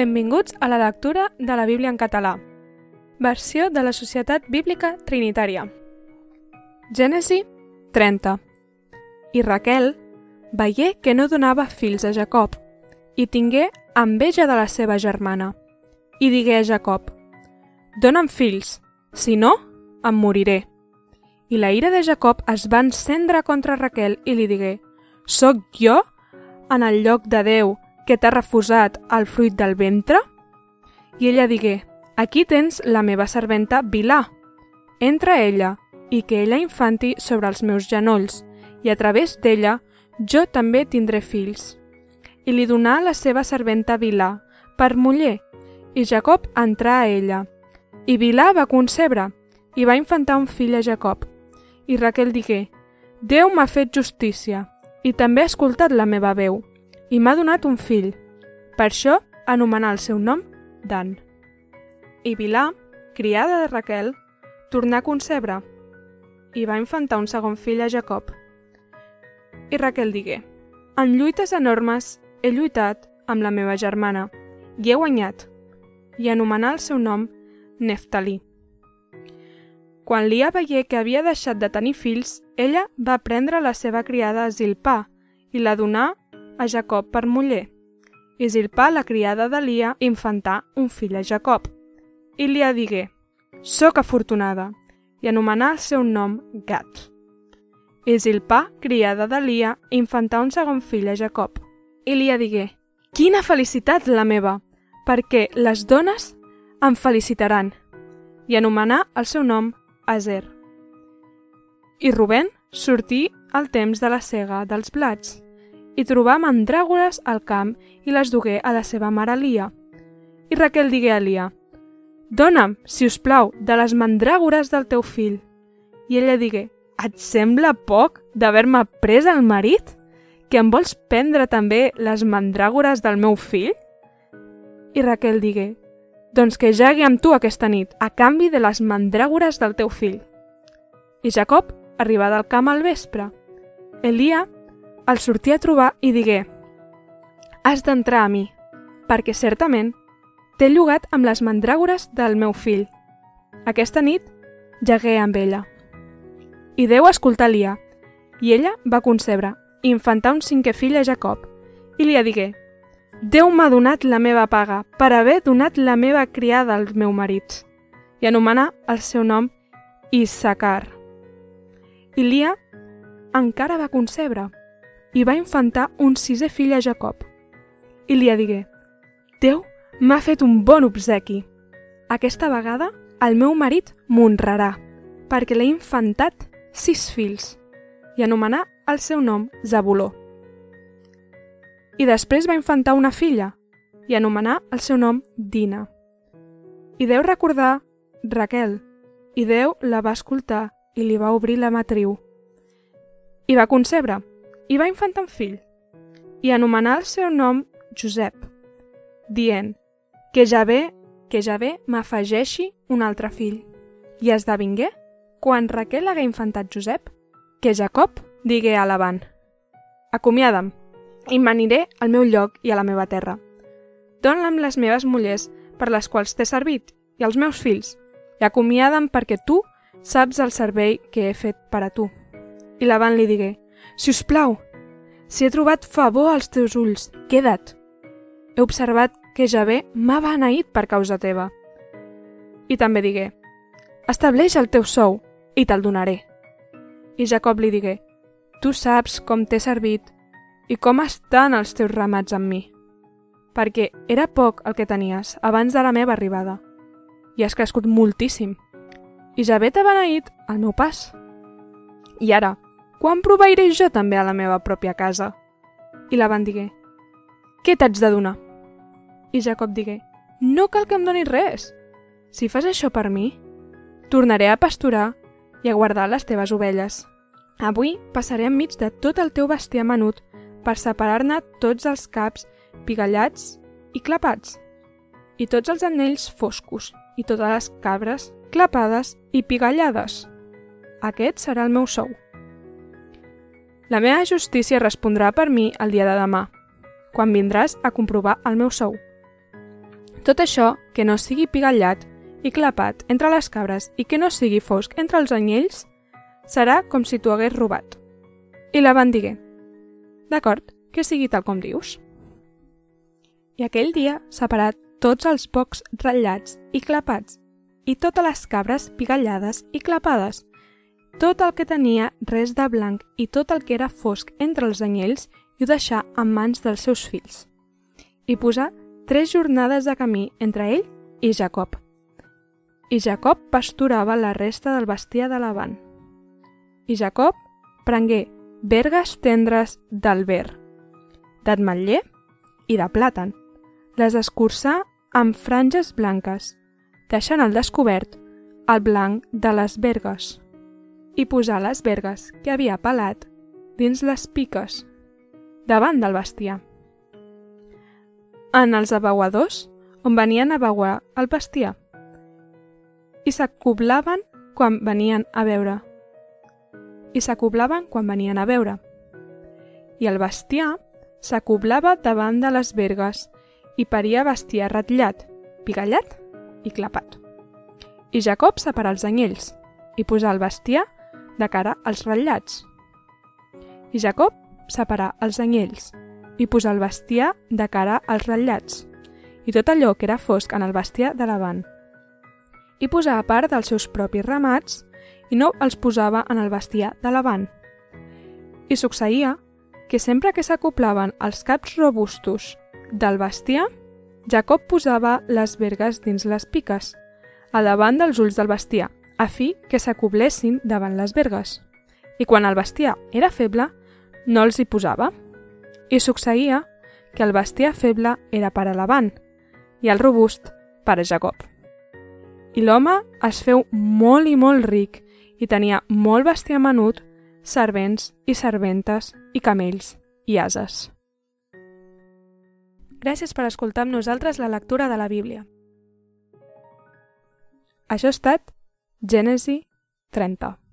Benvinguts a la lectura de la Bíblia en català. Versió de la Societat Bíblica Trinitària. Gènesi 30. I Raquel veié que no donava fills a Jacob, i tingué enveja de la seva germana. I digué a Jacob, Dóna'm fills, si no, em moriré. I la ira de Jacob es va encendre contra Raquel i li digué, Soc jo, en el lloc de Déu, que t'ha refusat el fruit del ventre? I ella digué, aquí tens la meva serventa Vilà. Entra ella, i que ella infanti sobre els meus genolls, i a través d'ella jo també tindré fills. I li donà la seva serventa Vilà, per muller, i Jacob entrà a ella. I Vilà va concebre, i va infantar un fill a Jacob. I Raquel digué, Déu m'ha fet justícia, i també ha escoltat la meva veu, i m'ha donat un fill. Per això anomenà el seu nom Dan. I Vilà, criada de Raquel, tornà a concebre i va infantar un segon fill a Jacob. I Raquel digué, en lluites enormes he lluitat amb la meva germana i he guanyat, i anomenà el seu nom Neftalí. Quan Lia veié que havia deixat de tenir fills, ella va prendre la seva criada Zilpà i la donà a Jacob per muller. I Zilpà, la criada de Lia, infantà un fill a Jacob. I Lia digué, «Soc afortunada», i anomenà el seu nom Gat. I Zilpà, criada de Lia, infantà un segon fill a Jacob. I Lia digué, «Quina felicitat la meva, perquè les dones em felicitaran», i anomenà el seu nom Azer. I Rubén sortí al temps de la cega dels blats i trobà mandràgores al camp i les dugué a la seva mare Lia. I Raquel digué a Lia, Dóna'm, si us plau, de les mandràgores del teu fill. I ella digué, Et sembla poc d'haver-me pres el marit? Que em vols prendre també les mandràgores del meu fill? I Raquel digué, Doncs que jagui amb tu aquesta nit, a canvi de les mandràgores del teu fill. I Jacob arribà del camp al vespre. Elia el sortí a trobar i digué «Has d'entrar a mi, perquè certament t'he llogat amb les mandràgores del meu fill. Aquesta nit jagué amb ella». I Déu escoltà Lia, i ella va concebre i infantar un cinquè fill a Jacob. I Lia digué «Déu m'ha donat la meva paga per haver donat la meva criada al meu marit». I anomenà el seu nom Issacar. I Lia encara va concebre i va infantar un sisè fill a Jacob. I li digué, Déu m'ha fet un bon obsequi. Aquesta vegada el meu marit m'honrarà, perquè l'he infantat sis fills, i anomenà el seu nom Zabuló. I després va infantar una filla, i anomenà el seu nom Dina. I Déu recordar Raquel, i Déu la va escoltar i li va obrir la matriu. I va concebre, i va infantar un fill, i anomenà el seu nom Josep, dient que ja ve, que ja ve m'afegeixi un altre fill. I esdevingué, quan Raquel hagué infantat Josep, que Jacob digué a Laban, Acomiada'm, i m'aniré al meu lloc i a la meva terra. Dóna'm les meves mullers per les quals t'he servit i els meus fills, i acomiada'm perquè tu saps el servei que he fet per a tu. I Laban li digué, si us plau, si he trobat favor als teus ulls, queda't. He observat que Javé m'ha beneït per causa teva. I també digué, estableix el teu sou i te'l donaré. I Jacob li digué, tu saps com t'he servit i com estan els teus ramats amb mi, perquè era poc el que tenies abans de la meva arribada, i has crescut moltíssim, i Javé t'ha beneït al meu pas. I ara, quan proveiré jo també a la meva pròpia casa? I la van digué, què t'haig de donar? I Jacob digué, no cal que em donis res. Si fas això per mi, tornaré a pasturar i a guardar les teves ovelles. Avui passaré enmig de tot el teu bestiar menut per separar-ne tots els caps pigallats i clapats, i tots els anells foscos, i totes les cabres clapades i pigallades. Aquest serà el meu sou. La meva justícia respondrà per mi el dia de demà, quan vindràs a comprovar el meu sou. Tot això que no sigui pigallat i clapat entre les cabres i que no sigui fosc entre els anyells, serà com si t'ho hagués robat. I la van digué, d'acord, que sigui tal com dius. I aquell dia separat tots els pocs ratllats i clapats i totes les cabres pigallades i clapades, tot el que tenia res de blanc i tot el que era fosc entre els anyells i ho deixà en mans dels seus fills. I posà tres jornades de camí entre ell i Jacob. I Jacob pasturava la resta del bestiar de Laban. I Jacob prengué vergues tendres del ver, d'ametller i de plàtan. Les escurçà amb franges blanques, deixant al descobert el blanc de les vergues i posar les vergues que havia pelat dins les piques, davant del bestiar. En els abeuadors, on venien a abeuar el bestiar, i s'acoblaven quan venien a veure. I s'acoblaven quan venien a veure. I el bestiar s'acoblava davant de les vergues i paria bestiar ratllat, pigallat i clapat. I Jacob separà els anyells i posà el bestiar de cara als ratllats. I Jacob separà els anyells i posà el bestiar de cara als ratllats i tot allò que era fosc en el bestiar de Laban. I posà a part dels seus propis ramats i no els posava en el bestiar de Laban. I succeïa que sempre que s'acoplaven els caps robustos del bestiar, Jacob posava les vergues dins les piques, a davant dels ulls del bestiar, a fi que s'acoblessin davant les vergues. I quan el bestiar era feble, no els hi posava. I succeïa que el bestiar feble era per a l'avant i el robust per a Jacob. I l'home es feu molt i molt ric i tenia molt bestiar menut, servents i serventes i camells i ases. Gràcies per escoltar amb nosaltres la lectura de la Bíblia. Això ha estat Gènesi 30.